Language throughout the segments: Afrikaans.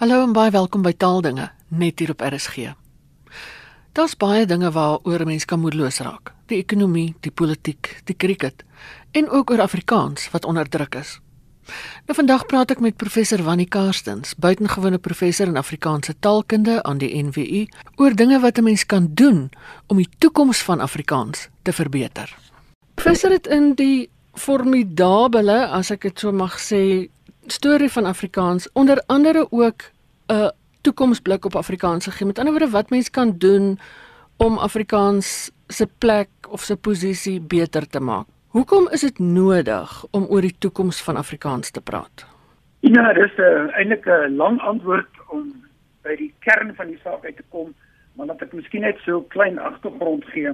Hallo en baie welkom by Taaldinge net hier op RSG. Daar's baie dinge waaroor 'n mens kan moedeloos raak. Die ekonomie, die politiek, die krieket en ook oor Afrikaans wat onderdruk is. Nou vandag praat ek met professor Wannie Karstens, buitengewone professor in Afrikaanse taalkunde aan die NWU, oor dinge wat 'n mens kan doen om die toekoms van Afrikaans te verbeter. Professor het in die formidabele, as ek dit so mag sê, storie van Afrikaans onder andere ook 'n toekomsblik op Afrikaans gegee. Met ander woorde wat mens kan doen om Afrikaans se plek of se posisie beter te maak. Hoekom is dit nodig om oor die toekoms van Afrikaans te praat? Ja, dis 'n uh, eintlik 'n lang antwoord om by die kern van die saak uit te kom, maar laat ek miskien net so 'n klein agtergrond gee.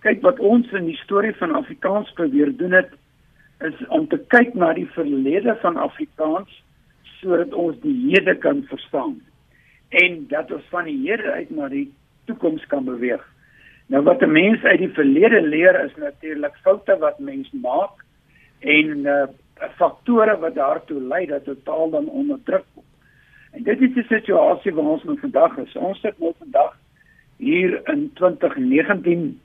Kyk wat ons in die storie van Afrikaans probeer doen het is om te kyk na die verlede van Afrikaans sodat ons die hede kan verstaan en dat ons van die hede uit na die toekoms kan beweeg. Nou wat 'n mens uit die verlede leer is natuurlik foute wat mens maak en uh faktore wat daartoe lei dat 'n taal dan onderdruk word. En dit is die situasie waar ons nou vandag is. Ons sit nou vandag hier in 2019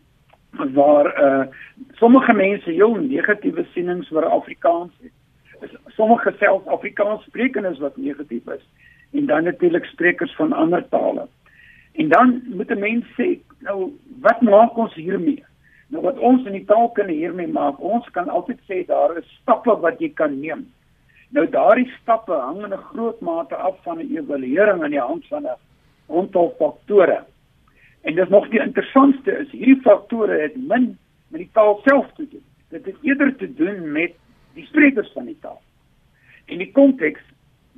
waar uh sommige mense heel negatiewe sienings oor Afrikaans het. Sommige self Afrikaans sprekendes wat negatief is en dan natuurlik sprekers van ander tale. En dan moet 'n mens sê, nou wat maak ons hiermee? Nou wat ons in die taalkunde hiermee maak, ons kan altyd sê daar is stappe wat jy kan neem. Nou daardie stappe hang in 'n groot mate af van 'n evaluering aan die hand van 'n aantal faktore. En dis nog die interessantste is hierdie faktore het min met die taal self te doen. Dit het eerder te doen met die sprekers van die taal. En die konteks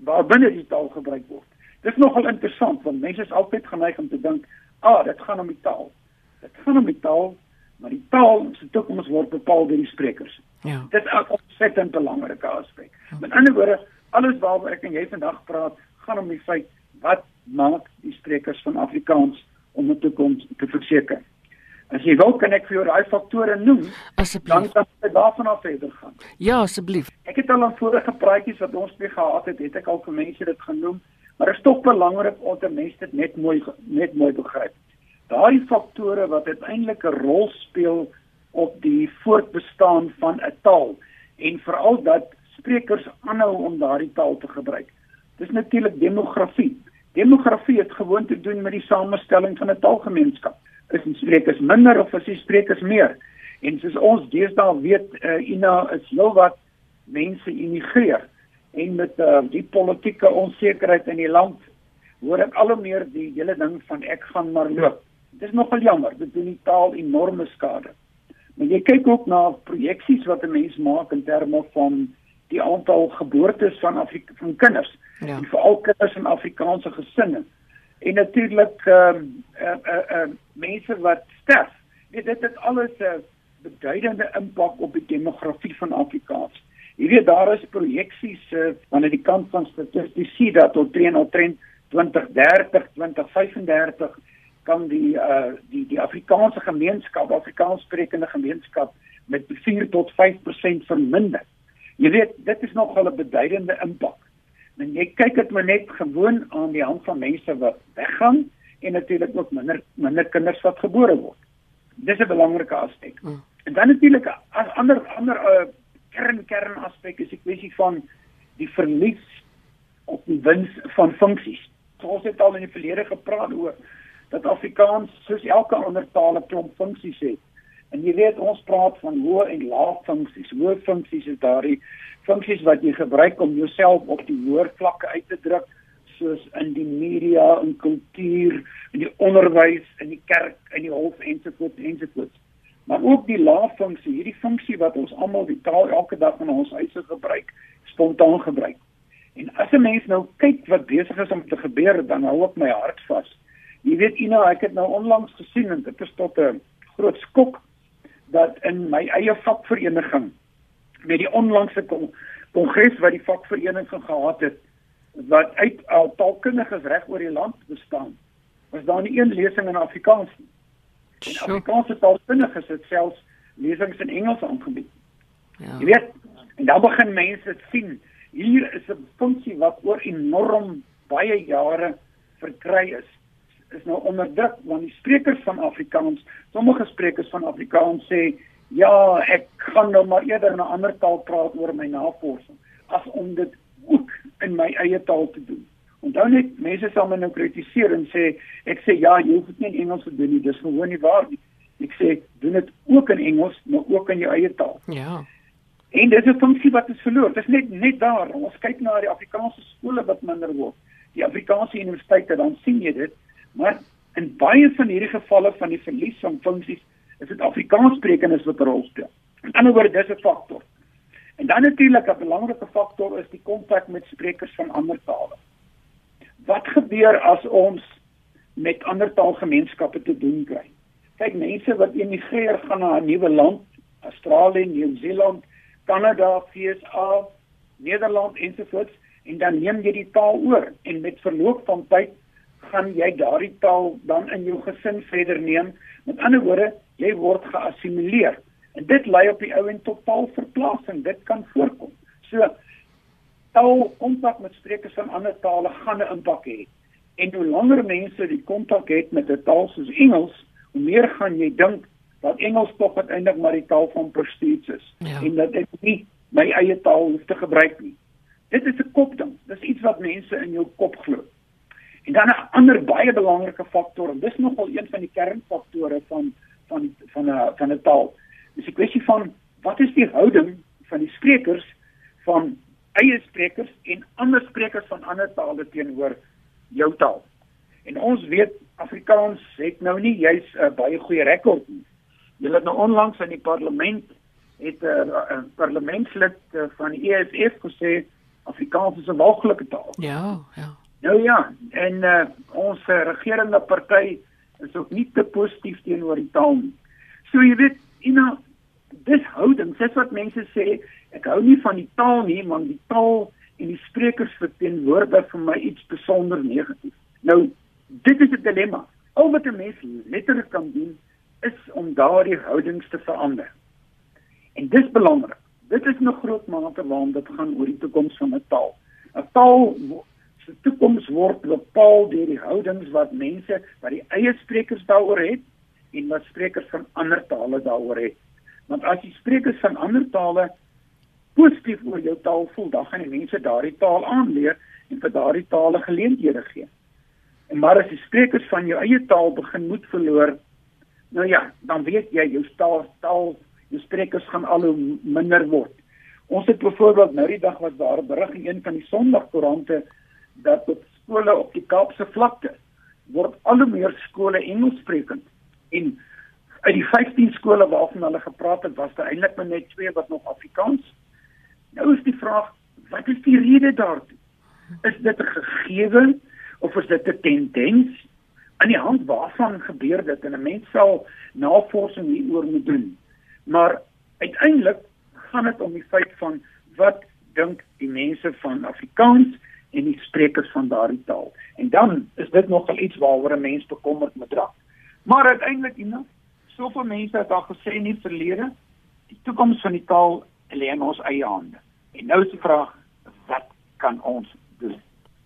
waarbinne die taal gebruik word. Dis nogal interessant want mense is altyd geneig om te dink, "Ah, dit gaan om die taal." Dit gaan om die taal, maar die taal se toekoms word bepaal deur die sprekers. Ja. Dit is 'n ontsettend belangrike aspek. Met ander woorde, alles waaroor ek en jy vandag praat, gaan om die feit wat maak die sprekers van Afrikaans om 'n toekoms te verseker. As jy wil kan ek vir jou daai faktore noem. Asseblief. Dan kan jy daarvan af verder gaan. Ja, asseblief. Ek het al aan vorige praatjies wat ons mee gehad het, het ek al vir mense dit genoem, maar dit is tog belangrik om mense dit net mooi net mooi begryp. Daai faktore wat uiteindelik 'n rol speel op die voortbestaan van 'n taal en veral dat sprekers aanhou om daardie taal te gebruik. Dis natuurlik demografie. Demografie het gewoon te doen met die samestelling van 'n taalgemeenskap. Is die sprekers minder of is die sprekers meer? En soos ons deesdae weet, uh, Ina is heelwat mense immigreer en met uh, die politieke onsekerheid in die land hoor ek al hoe meer die hele ding van ek gaan maar loop. Dit is nogal jammer, dit doen die taal enorme skade. Maar jy kyk ook na projeksies wat 'n mens maak in terme van die aantal geboortes van Afrika van kinders ja. en veral kinders in Afrikaanse gesinne en natuurlik ehm um, uh, uh, uh, mense wat sterf. Weet dit het alles 'n uh, beduidende impak op die demografie van Afrikaans. Jy weet daar is projeksies uh, aan die kant van statistici dat tot 2030 2035 kan die uh die die Afrikaanse gemeenskap, Afrikaans sprekende gemeenskap met 4 tot 5% verminder. Jy weet, dit is nogal 'n beduidende impak. En jy kyk dit maar net gewoon aan die hand van mense wat weggaan en natuurlik ook minder minder kinders wat gebore word. Dis 'n belangrike aspek. Hmm. En dan natuurlik 'n ander ander uh, kern kern aspek is die kwessie van die verlies op die wins van funksies. So ons het al in die verlede gepraat oor dat Afrikaans soos elke ander taal 'n klomp funksies het. En jy weet ons praat van hoë en lae funksies. Hoë funksies is daardie funksies wat jy gebruik om jouself op die hoër vlakke uit te druk soos in die media en kultuur en die onderwys en die kerk en die hof ensovoorts ensovoorts. Maar ook die lae funksie, hierdie funksie wat ons almal die taal elke dag in ons huise gebruik, spontaan gebruik. En as 'n mens nou kyk wat besig is om te gebeur, dan hou ek my hart vas. Jy weet Ina, ek het nou onlangs gesien en dit is tot 'n groot skok dat in my eie vakvereniging met die onlangse kongres wat die vakvereniging gehad het wat uit al taalkundiges reg oor die land bestaan was daar nie een lesing in Afrikaans nie. En Afrikaanse taalkundiges het selfs lesings in Engels aangebied. Ja. Jy weet, en dan begin mense sien hier is 'n funksie wat oor enorm baie jare verkry is is nou onderdruk want die sprekers van Afrikaans, sommige sprekers van Afrikaans sê ja, ek gaan nou maar eerder 'n ander taal praat oor my navorsing as om dit ook in my eie taal te doen. Onthou net mense sal my nou kritiseer en sê ek sê ja, jy hoef dit nie in Engels te doen nie, dis gewoon nie waar nie. Ek sê doen dit ook in Engels, maar ook in jou eie taal. Ja. En dit is 'n funksie wat is verloor. Dit is net net daar. Ons kyk na die Afrikaanse skole wat minder word. Die Afrikaanse universiteite, dan sien jy dit. Maar in baie van hierdie gevalle van die verlies van funksies is dit Afrikaanssprekendes wat 'n rol speel. In ander woorde, dis 'n faktor. En dan natuurlik 'n belangrike faktor is die kontak met sprekers van ander tale. Wat gebeur as ons met ander taalgemeenskappe te doen kry? Kyk, mense wat emigreer gaan na 'n nuwe land, Australië, Nieu-Seeland, Kanada, VSA, Nederland ensovoorts en dan neem jy die taal oor en met verloop van tyd gaan jy daardie taal dan in jou gesin verder neem. Met ander woorde, jy word geassimileer. En dit lei op die ou en tot taalverplasing. Dit kan voorkom. So taal kontak met sprekers van ander tale gaan 'n impak hê. En hoe langer mense die kontak het met 'n taal soos Engels, hoe meer gaan jy dink dat Engels tog uiteindelik maar die taal van prestige is Ja. en dat ek nie my eie taal hoef te gebruik nie. Dit is 'n kopding. Dis iets wat mense in jou kop glo. En dan 'n ander baie belangrike faktor, en dis nogal een van die kernfaktore van van van 'n van 'n taal. Dis 'n kwessie van wat is die houding van die sprekers van eie sprekers en ander sprekers van ander tale teenoor jou taal. En ons weet Afrikaans het nou nie juis 'n uh, baie goeie rekord nie. Julle het nou onlangs in die parlement het 'n uh, uh, parlementslid uh, van die EFF gesê Afrikaans is 'n walglike taal. Ja, ja. Nou ja, en uh, ons uh, regerende party is ook nie te positief teenoor die taal nie. So jy weet, you know, dis houdings, dis wat mense sê, ek hou nie van die taal nie, want die taal en die sprekers verteenwoordig vir my iets besonder negatief. Nou, dit is 'n dilemma. Al wat 'n mens letterlik kan doen is om daardie houdings te verander. En dis belangrik. Dit is 'n groot mate waarom dit gaan oor die toekoms van 'n taal. 'n Taal se toekoms word bepaal deur die houdings wat mense wat die eie sprekers daaroor het en wat sprekers van ander tale daaroor het. Want as die sprekers van ander tale positief oor jou taal voel, dan gaan die mense daardie taal aanleer en vir daardie tale geleenthede gee. En maar as die sprekers van jou eie taal begin moed verloor, nou ja, dan weet jy jou taal taal jou sprekers gaan al hoe minder word. Ons het byvoorbeeld nou die dag was daar 'n berig in een van die Sondagkoerante dat op skole op die Kaapse vlakte word al hoe meer skole Engelssprekend en uit die 15 skole waarvan hulle gepraat het, was daar eintlik maar net 2 wat nog Afrikaans. Nou is die vraag, wat is die rede daartoe? Is dit 'n gegewe of is dit 'n tendens? Aan die hand waarvan gebeur dit en 'n mens sal navorsing hieroor moet doen. Maar uiteindelik gaan dit om die feit van wat dink die mense van Afrikaans en die sprekers van daardie taal. En dan is dit nogal iets waaroor 'n mens bekommerd moet raak. Maar uiteindelik, Ina, soveel mense het al gesê in die verlede, die toekoms van die taal lê in ons eie hande. En nou is die vraag, wat kan ons doen?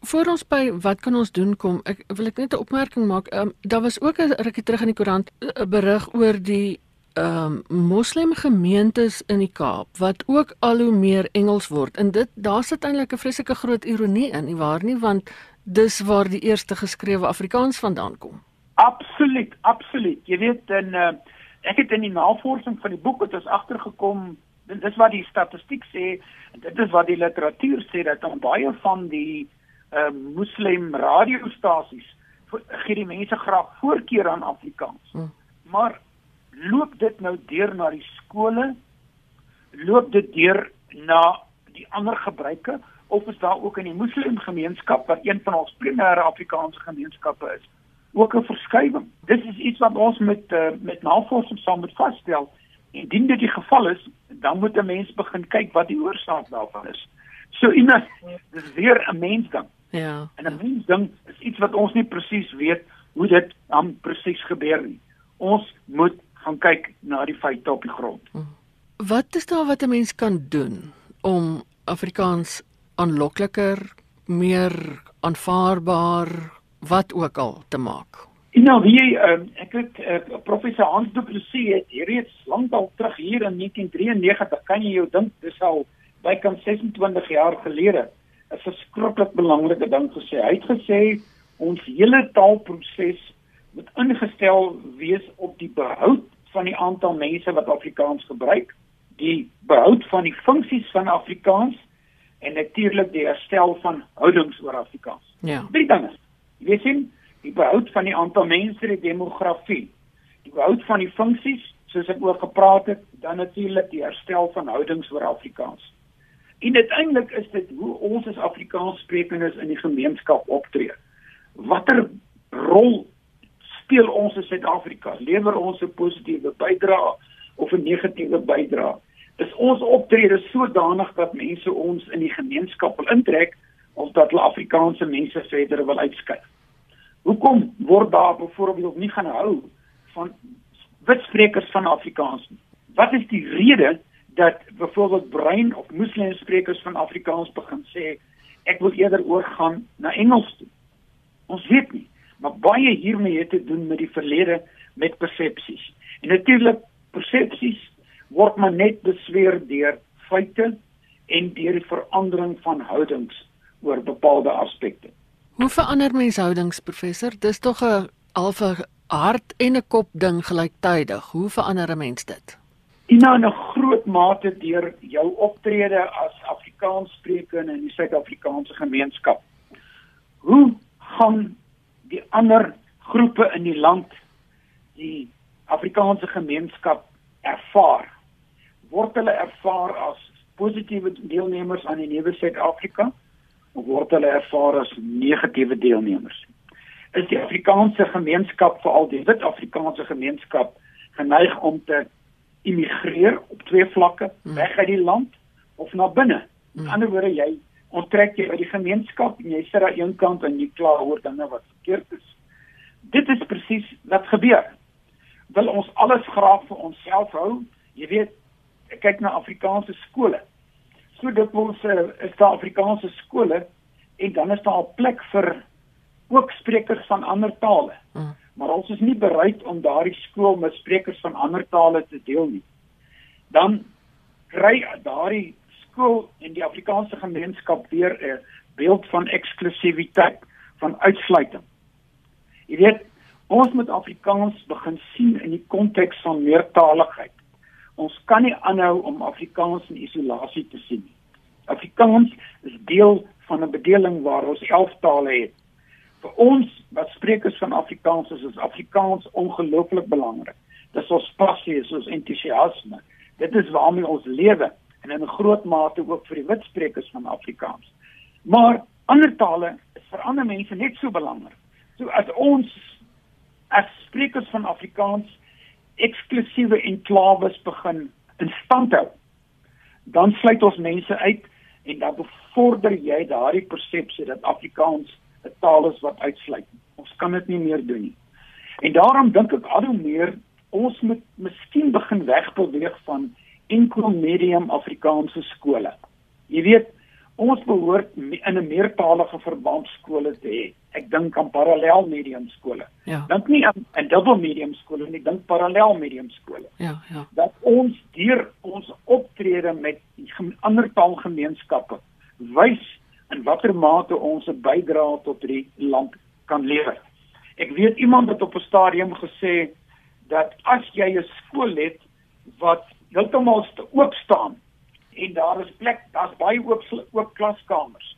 Voor ons by wat kan ons doen kom, ek wil ek net 'n opmerking maak. Ehm um, daar was ook 'n rukkie terug in die koerant 'n berig oor die ehm um, moslemgemeentes in die Kaap wat ook al hoe meer Engels word. En dit daar sit eintlik 'n vreeslike groot ironie in, nie waar nie? Want dis waar die eerste geskrewe Afrikaans vandaan kom. Absoluut, absoluut. Jy weet dan uh, ek het in die navorsing van die boek het ons agtergekom dit is wat die statistiek sê en dit is wat die literatuur sê dat dan baie van die uh, moslim radiostasies gee die mense graag voorkeur aan Afrikaans. Hmm. Maar loop dit nou deur na die skole? Loop dit deur na die ander gebruike of is daar ook in die moslim gemeenskap wat een van ons primêre Afrikaanse gemeenskappe is? ook 'n verskywing. Dis is iets wat ons met uh, met navorsing saam moet vasstel. Indien dit die geval is, dan moet 'n mens begin kyk wat die oorsaak daarvan is. So Ina, dis weer 'n mensding. Ja. En 'n mensding is iets wat ons nie presies weet hoe dit dan presies gebeur nie. Ons moet gaan kyk na die feite op die grond. Wat is daar wat 'n mens kan doen om Afrikaans aanlokliker, meer aanvaarbaar, wat ook al te maak. Nou wie um, ek het uh, professor Hans Du Plessis het reeds lankal terug hier in 1993 kan jy jou dink dis al bykans 26 jaar gelede 'n verskriklik belangrike ding gesê. Hy het gesê ons hele taalproses moet ingestel wees op die behoud van die aantal mense wat Afrikaans gebruik, die behoud van die funksies van Afrikaans en natuurlik die herstel van houdings oor Afrikaans. Ja. Drie dinge. Jy weet sien, die behoud van die aantal mense, die demografie, die behoud van die funksies, soos ek oor gepraat het, dan natuurlik die herstel van houdings oor Afrikaans. En uiteindelik is dit hoe ons as Afrikaanssprekendes in die gemeenskap optree. Watter rol speel ons in Suid-Afrika? Lewer ons 'n positiewe bydrae of 'n negatiewe bydrae? Is ons optrede sodanig dat mense ons in die gemeenskap wil intrek of dat hulle Afrikaanse mense verder wil uitskuif? Hoekom word daar byvoorbeeld nie gaan hou van witsprekers van Afrikaans nie? Wat is die rede dat byvoorbeeld bruin of moslimsprekers van Afrikaans begin sê ek wil eerder oorgaan na Engels toe? Ons weet nie, maar baie hiermee het te doen met die verlede met persepsies. En natuurlik persepsies word maar net besweer deur feite en deur die verandering van houdings oor bepaalde aspekte. Hoe verander mens houdings, professor? Dis tog 'n alfa hart en 'n kop ding gelyktydig. Hoe verander 'n mens dit? Ina in 'n groot mate deur jou optrede as Afrikaansspreker in die Suid-Afrikaanse gemeenskap. Hoe gaan die ander groepe in die land die Afrikaanse gemeenskap ervaar? Word hulle ervaar as positiewe deelnemers aan die nuwe Suid-Afrika? word hulle ervaar as negatiewe deelnemers. Is die Afrikaanse gemeenskap, veral die Wit-Afrikaanse gemeenskap, geneig om te immigreer op twee vlakke, hmm. weg uit die land of na binne? Met hmm. ander woorde, jy onttrek jy uit die gemeenskap en jy sit daar eenkant en jy kla oor dinge wat verkeerd is. Dit is presies wat gebeur. Wil ons alles graag vir onsself hou? Jy weet, kyk na Afrikaanse skole so dit ons uh, is daar Afrikaanse skole en dan is daar 'n plek vir ook sprekers van ander tale. Mm. Maar ons is nie bereid om daardie skool met sprekers van ander tale te deel nie. Dan kry daardie skool en die Afrikaanse gemeenskap weer 'n beeld van eksklusiwiteit, van uitsluiting. Jy weet, ons moet Afrikaans begin sien in die konteks van meertaligheid. Ons kan nie aanhou om Afrikaans in isolasie te sien nie. Afrikaans is deel van 'n bedeling waar ons 11 tale het. Vir ons wat sprekers van Afrikaans is, is Afrikaans ongelooflik belangrik. Dis ons passie, is ons entoesiasme. Dit is waarmee ons lewe en in 'n groot mate ook vir die wit sprekers van Afrikaans. Maar ander tale is vir ander mense net so belangrik. So as ons as sprekers van Afrikaans eksklusiewe enklaves begin in stand hou, dan sluit ons mense uit en dan bevorder jy daardie persepsie dat Afrikaans 'n taal is wat uitsluit. Ons kan dit nie meer doen nie. En daarom dink ek al hoe meer ons moet miskien begin wegbeweeg van enkel medium Afrikaanse skole. Jy weet, ons behoort in 'n meertalige verband skole te hê. Ek dink aan parallel medium skole. Ja. Dink nie aan 'n double medium skole nie, dink parallel medium skole. Ja, ja. Dat ons deur ons optrede met ander taalgemeenskappe wys in watter mate ons 'n bydrae tot die land kan lewer. Ek weet iemand het op 'n stadium gesê dat as jy 'n skool het wat heeltemal oop staan en daar is plek, daar's baie oop oop klaskamers.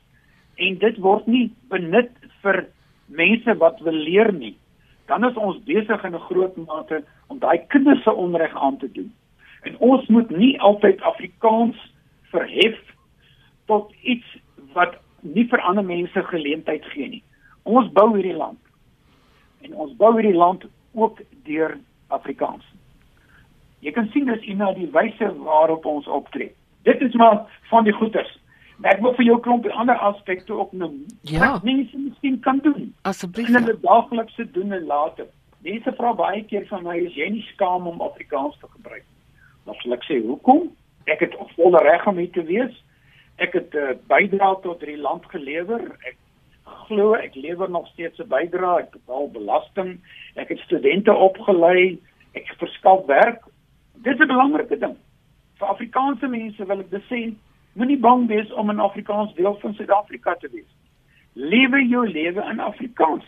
En dit word nie benut vir mense wat wil leer nie. Dan is ons besig in 'n groot mate om daai kinders se onreg aan te doen. En ons moet nie altyd Afrikaans verhef tot iets wat nie vir ander mense geleentheid gee nie. Ons bou hierdie land. En ons bou hierdie land ook deur Afrikaans. Jy kan sien dis in die wyse waarop ons optree. Dit is maar van die goeders. Maar ek wil vir jou klomp ander aspekte ook noem. Ja. Wat mense miskien kan doen. Asseblief. In hulle daaglikse doen en late. Mense vra baie keer van my, is jy nie skaam om Afrikaans te gebruik? Dan sal ek sê, hoekom? Ek het volle reg om hier te wees. Ek het 'n uh, bydrae tot hierdie land gelewer. Ek glo ek lewer nog steeds 'n bydrae, ek betaal belasting, ek het studente opgelei, ek verskaf werk. Dit is 'n belangrike ding. Vir Afrikaanse mense wil ek sê, moenie bang wees om 'n Afrikaans deel van Suid-Afrika te wees. Lewe jou lewe in Afrikaans.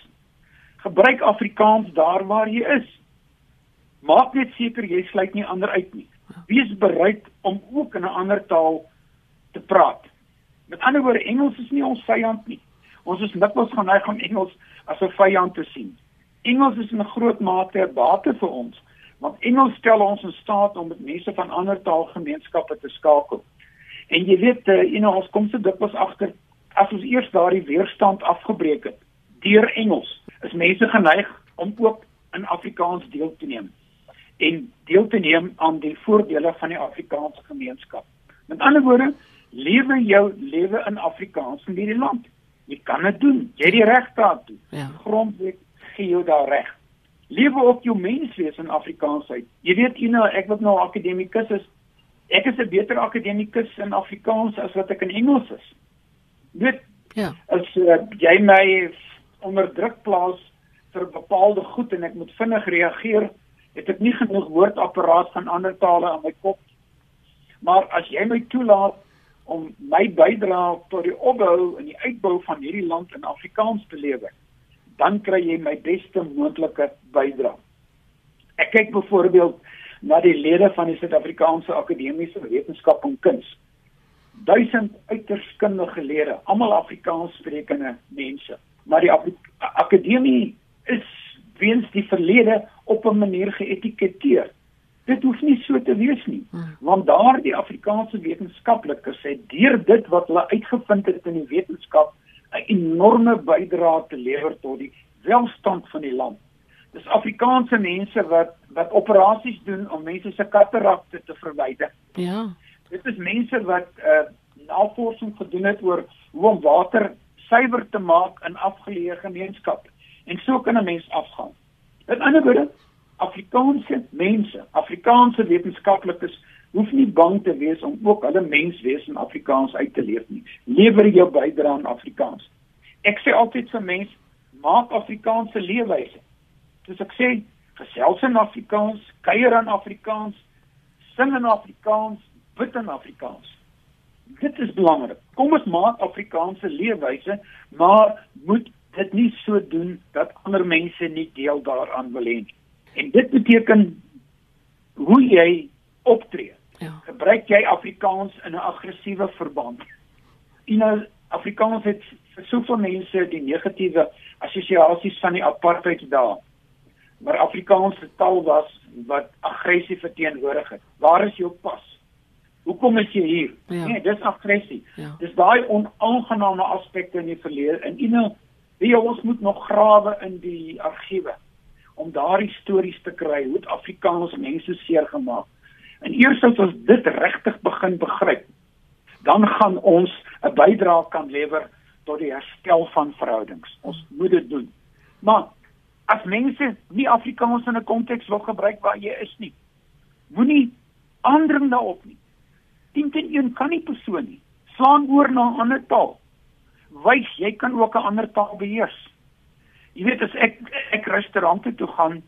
Gebruik Afrikaans daar waar jy is. Maak net seker jy sluit nie ander uit nie. Wees bereid om ook in 'n ander taal te praat. Met ander woorde, Engels is nie ons vyand nie. Ons is nikwels geneig om Engels as 'n vyand te sien. Engels is in 'n groot mate 'n bate vir ons, want Engels stel ons in staat om met mense van ander taalgemeenskappe te skakel. En jy weet, uh, you know, ons kom se dikwels agter as ons eers daardie weerstand afgebreek het deur Engels, is mense geneig om ook in Afrikaans deel te neem en deel te neem aan die voordele van die Afrikaanse gemeenskap. Met ander woorde, lewe jou lewe in Afrikaans in hierdie land. Jy kan dit doen. Jy het die reg daartoe. Ja. Grondwet gee jou daar reg. Lewe ook jou menswees in Afrikaans uit. Jy weet jy nou ek wat nou akademikus is, ek is 'n beter akademikus in Afrikaans as wat ek in Engels is. Weet ja. As uh, jy my onder druk plaas vir bepaalde goed en ek moet vinnig reageer, het ek nie genoeg woordapparaat van ander tale in my kop. Maar as jy my toelaat om my bydrae tot die opbou en die uitbou van hierdie land in Afrikaans te lewer, dan kry jy my beste moontlike bydrae. Ek kyk byvoorbeeld na die lede van die Suid-Afrikaanse Akademiese Wetenskap en Kuns. Duisend uiters kundige lede, almal Afrikaans sprekende mense. Maar die akademie is weens die verlede op 'n manier geetiketeer dit hoef nie so te wees nie hmm. want daardie Afrikaanse wetenskaplikes het deur dit wat hulle uitgevind het in die wetenskap 'n enorme bydrae te lewer tot die welstand van die land. Dis Afrikaanse mense wat wat operasies doen om mense se katarakte te verwyder. Ja. Dit is mense wat uh, navorsing gedoen het oor hoe om water suiwer te maak in afgeleë gemeenskappe. En so kan 'n mens afgaan. In ander woorde, Afrikaanse mense, Afrikaanse wetenskaplikes hoef nie bang te wees om ook hulle menswees in Afrikaans uit te leef nie. Lewer jou bydrae aan Afrikaans. Ek sê altyd vir mense, maak Afrikaanse leefwyse. Soos ek sê, gesels in Afrikaans, kuier in Afrikaans, sing in Afrikaans, bid in Afrikaans. Dit is belangrik. Kom ons maak Afrikaanse leefwyse, maar moet dit nie so doen dat ander mense nie deel daaraan wil hê nie. En dit beteken hoe jy optree. Ja. Gebruik jy Afrikaans in 'n aggressiewe verband? You know, Afrikaans het vir soveel mense die negatiewe assosiasies van die apartheid daar. Maar Afrikaans se taal was wat aggressie verteenwoordig het. Waar is jou pas? Hoekom is jy hier? Ja. Nee, dis aggressie. Ja. Dis daai onaangename aspekte in die verlede. En know, wie ons moet nog grawe in die argiewe om daardie stories te kry hoe Afrikaans mense seer gemaak. En eers as ons dit regtig begin begryp, dan gaan ons 'n bydrae kan lewer tot die herstel van verhoudings. Ons moet dit doen. Maar as mense nie Afrikaans in 'n konteks wil gebruik waar jy is nie, moenie aandring daarop nie. Dink dit een kan nie persoon nie. Slaan oor na 'n ander taal. Wys jy kan ook 'n ander taal beheers jy weet as ek ek restaurante toe gaan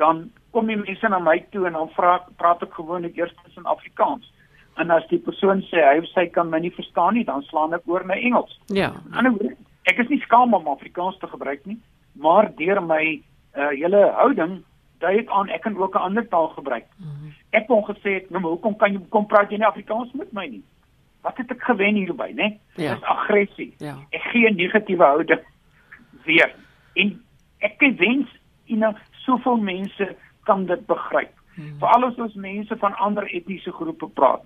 dan kom die mense na my toe en dan vra praat ek gewoonlik eers in Afrikaans. En as die persoon sê hy of sy kan my nie verstaan nie dan slaan ek oor na Engels. Ja. Anderswoorde ek is nie skaam om Afrikaans te gebruik nie maar deur my uh, hele houding dui ek aan ek kan ook 'n ander taal gebruik. -hmm. ek hom gesê ek nou hoekom kan jy kom praat jy nie Afrikaans met my nie? Wat het ek gewen hierby nê ja. dis aggressie. Ja. ek gee 'n negatiewe houding weer. En ek wens en nou soveel mense kan dit begryp. Hmm. Veral as ons mense van ander etniese groepe praat.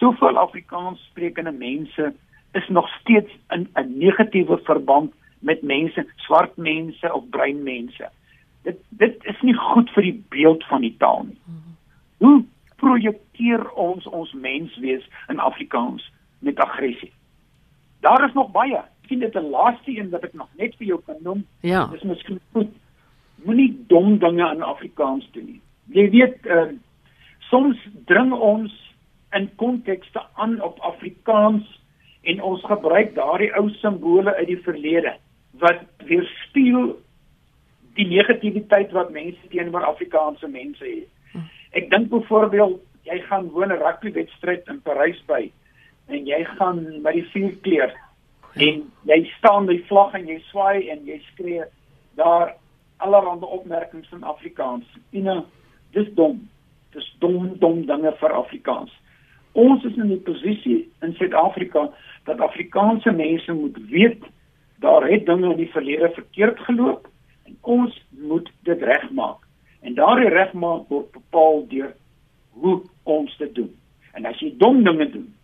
Soveel Afrikaans sprekende mense is nog steeds in 'n negatiewe verband met mense, swart mense of bruin mense. Dit dit is nie goed vir die beeld van die taal nie. Hmm. Hoe projekteer ons ons menswees in Afrikaans met aggressie? Daar is nog baie miskien dit 'n laaste een wat ek nog net vir jou kan noem. Ja. Dis miskien goed. Moenie dom dinge in Afrikaans doen nie. Jy weet, uh, soms dring ons in kontekste aan op Afrikaans en ons gebruik daardie ou simbole uit die verlede wat weerspieël die negativiteit wat mense teenoor Afrikaanse mense het. Ek dink byvoorbeeld jy gaan woon 'n rugbywedstryd in Parys by en jy gaan by die vuurkleur en jy staan by die vlag en jy swaai en jy skree daar allerlei opmerkings in Afrikaans. Ina, dis dom. Dis dom dom dinge vir Afrikaans. Ons is in 'n posisie in Suid-Afrika dat Afrikaanse mense moet weet daar het dinge in die verlede verkeerd geloop en ons moet dit regmaak. En daardie regmaak word bepaal deur hoe ons dit doen. En as jy dom dinge doen,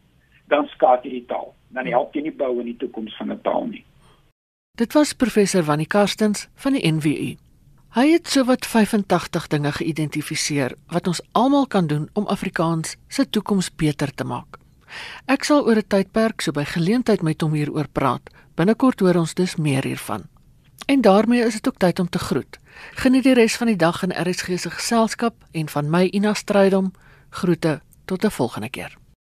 dan skaad jy die taal. Dan help jy nie bou in die toekoms van 'n taal nie. Dit was professor Wannie Karstens van die NWU. Hy het sowat 85 dinge geïdentifiseer wat ons almal kan doen om Afrikaans se toekoms beter te maak. Ek sal oor 'n tydperk so by geleentheid met hom hieroor praat. Binnekort hoor ons dus meer hiervan. En daarmee is dit ook tyd om te groet. Geniet die res van die dag in RSG se geselskap en van my Ina Strydom groete tot 'n volgende keer.